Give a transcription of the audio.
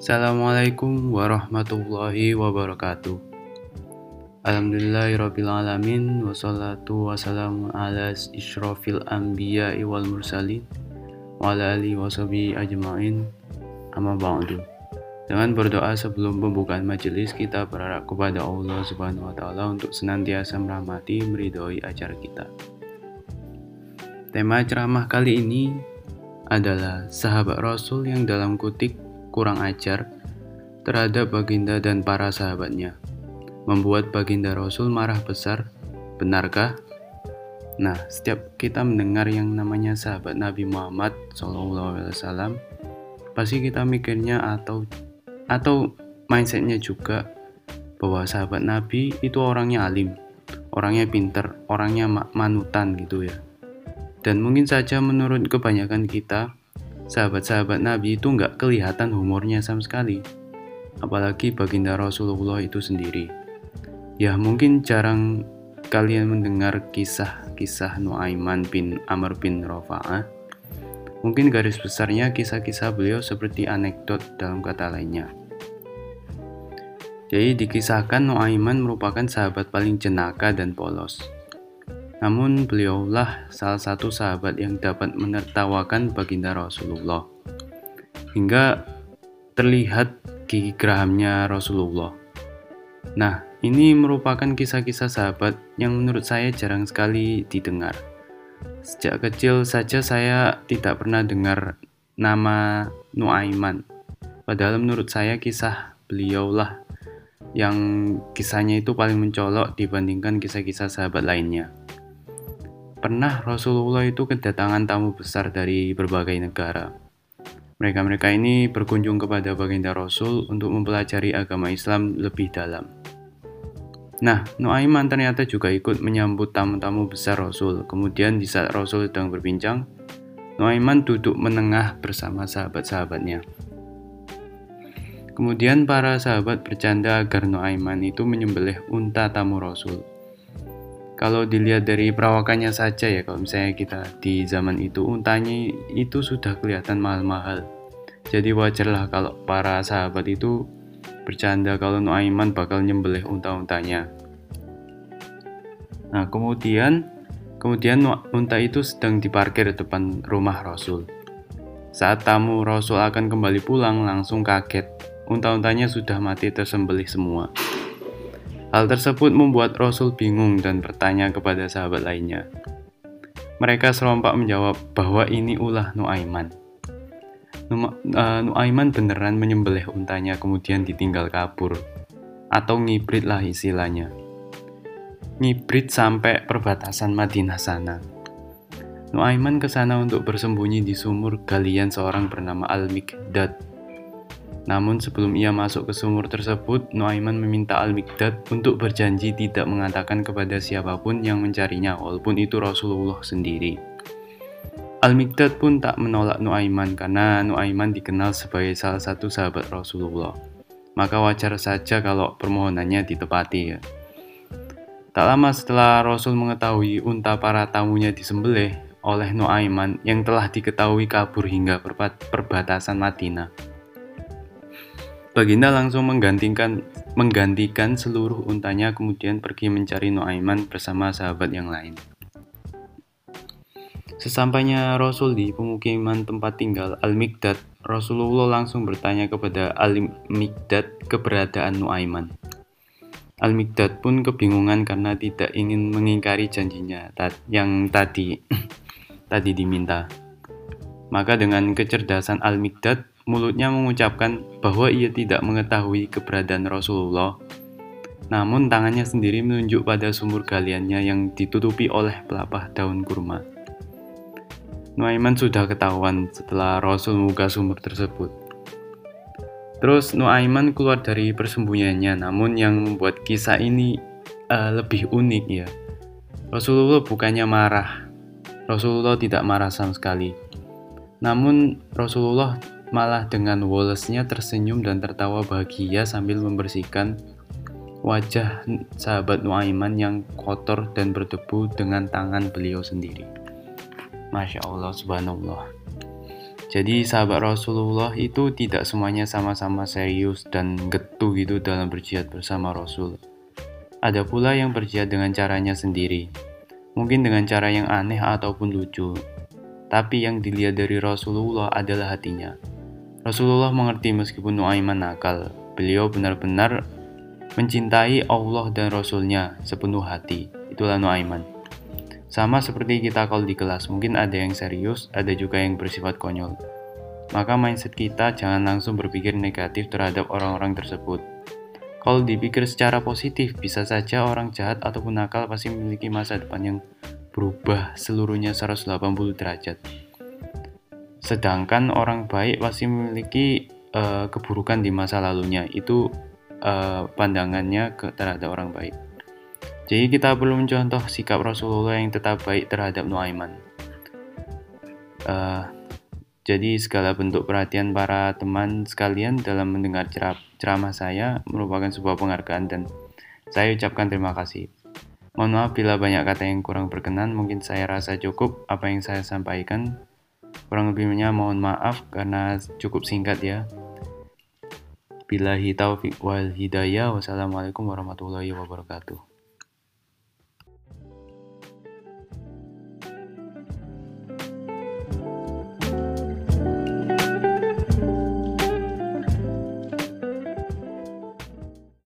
Assalamualaikum warahmatullahi wabarakatuh. Alhamdulillahirrabbilalamin Wassalatu wassalamu ala isyrafil anbiya wal mursalin Wa ala alihi washabihi ajma'in Amma ba'du Dengan berdoa sebelum pembukaan majelis kita berharap kepada Allah Subhanahu wa taala untuk senantiasa merahmati meridhoi acara kita. Tema ceramah kali ini adalah sahabat Rasul yang dalam kutik kurang ajar terhadap baginda dan para sahabatnya membuat baginda Rasul marah besar. Benarkah? Nah, setiap kita mendengar yang namanya sahabat Nabi Muhammad SAW, pasti kita mikirnya atau atau mindsetnya juga bahwa sahabat Nabi itu orangnya alim, orangnya pinter, orangnya manutan gitu ya. Dan mungkin saja menurut kebanyakan kita, sahabat-sahabat Nabi itu nggak kelihatan humornya sama sekali. Apalagi baginda Rasulullah itu sendiri. Ya mungkin jarang kalian mendengar kisah-kisah Nuaiman bin Amr bin Rofa'ah. Mungkin garis besarnya kisah-kisah beliau seperti anekdot dalam kata lainnya. Jadi dikisahkan Nuaiman merupakan sahabat paling jenaka dan polos. Namun beliaulah salah satu sahabat yang dapat menertawakan baginda Rasulullah. Hingga terlihat gigi gerahamnya Rasulullah. Nah, ini merupakan kisah-kisah sahabat yang menurut saya jarang sekali didengar. Sejak kecil saja saya tidak pernah dengar nama Nuaiman. Padahal menurut saya kisah beliaulah yang kisahnya itu paling mencolok dibandingkan kisah-kisah sahabat lainnya. Pernah Rasulullah itu kedatangan tamu besar dari berbagai negara. Mereka-mereka ini berkunjung kepada baginda Rasul untuk mempelajari agama Islam lebih dalam. Nah, Nuaiman ternyata juga ikut menyambut tamu-tamu besar Rasul. Kemudian di saat Rasul sedang berbincang, Nuaiman duduk menengah bersama sahabat-sahabatnya. Kemudian para sahabat bercanda agar Nuaiman itu menyembelih unta tamu Rasul. Kalau dilihat dari perawakannya saja ya, kalau misalnya kita di zaman itu untanya itu sudah kelihatan mahal-mahal. Jadi wajarlah kalau para sahabat itu bercanda kalau Nuaiman bakal nyembelih unta-untanya. Nah, kemudian kemudian unta itu sedang diparkir depan rumah Rasul. Saat tamu Rasul akan kembali pulang, langsung kaget. Unta-untanya sudah mati tersembelih semua. Hal tersebut membuat Rasul bingung dan bertanya kepada sahabat lainnya. Mereka serompak menjawab bahwa ini ulah Nuaiman. Eh, Nuaiman beneran menyembelih untanya kemudian ditinggal kabur atau ngibrit lah istilahnya. Ngibrit sampai perbatasan Madinah sana. Nuaiman ke sana untuk bersembunyi di sumur galian seorang bernama Al-Mikdad. Namun sebelum ia masuk ke sumur tersebut, Nuaiman meminta Al-Mikdad untuk berjanji tidak mengatakan kepada siapa pun yang mencarinya walaupun itu Rasulullah sendiri. Al-Mikdad pun tak menolak Nuaiman karena Nuaiman dikenal sebagai salah satu sahabat Rasulullah. Maka wajar saja kalau permohonannya ditepati ya. Tak lama setelah Rasul mengetahui unta para tamunya disembelih oleh Nuaiman yang telah diketahui kabur hingga perbatasan Madinah. Baginda langsung menggantikan menggantikan seluruh untanya kemudian pergi mencari Nuaiman bersama sahabat yang lain. Sesampainya Rasul di pemukiman tempat tinggal Al-Mikdad, Rasulullah langsung bertanya kepada Al-Mikdad keberadaan Nuaiman. Al-Mikdad pun kebingungan karena tidak ingin mengingkari janjinya yang tadi tadi diminta. Maka dengan kecerdasan Al-Mikdad, mulutnya mengucapkan bahwa ia tidak mengetahui keberadaan Rasulullah. Namun tangannya sendiri menunjuk pada sumur galiannya yang ditutupi oleh pelapah daun kurma. Nuaiman sudah ketahuan setelah Rasul membuka sumur tersebut. Terus Nuaiman keluar dari persembunyiannya, namun yang membuat kisah ini uh, lebih unik ya. Rasulullah bukannya marah. Rasulullah tidak marah sama sekali. Namun Rasulullah malah dengan wolesnya tersenyum dan tertawa bahagia sambil membersihkan wajah sahabat Nuaiman yang kotor dan berdebu dengan tangan beliau sendiri. Masya Allah, subhanallah. Jadi sahabat Rasulullah itu tidak semuanya sama-sama serius dan getu gitu dalam berjihad bersama Rasul. Ada pula yang berjihad dengan caranya sendiri. Mungkin dengan cara yang aneh ataupun lucu. Tapi yang dilihat dari Rasulullah adalah hatinya. Rasulullah mengerti meskipun Nuaiman nakal. Beliau benar-benar mencintai Allah dan Rasulnya sepenuh hati. Itulah Nuaiman. Sama seperti kita kalau di kelas, mungkin ada yang serius, ada juga yang bersifat konyol. Maka mindset kita jangan langsung berpikir negatif terhadap orang-orang tersebut. Kalau dipikir secara positif, bisa saja orang jahat ataupun nakal pasti memiliki masa depan yang berubah seluruhnya 180 derajat. Sedangkan orang baik pasti memiliki uh, keburukan di masa lalunya. Itu uh, pandangannya ke terhadap orang baik. Jadi kita perlu mencontoh sikap Rasulullah yang tetap baik terhadap Nuaiman. Uh, jadi segala bentuk perhatian para teman sekalian dalam mendengar ceramah saya merupakan sebuah penghargaan dan saya ucapkan terima kasih. Mohon maaf bila banyak kata yang kurang berkenan, mungkin saya rasa cukup apa yang saya sampaikan. Kurang lebihnya mohon maaf karena cukup singkat ya. Bila taufik wal hidayah. Wassalamualaikum warahmatullahi wabarakatuh.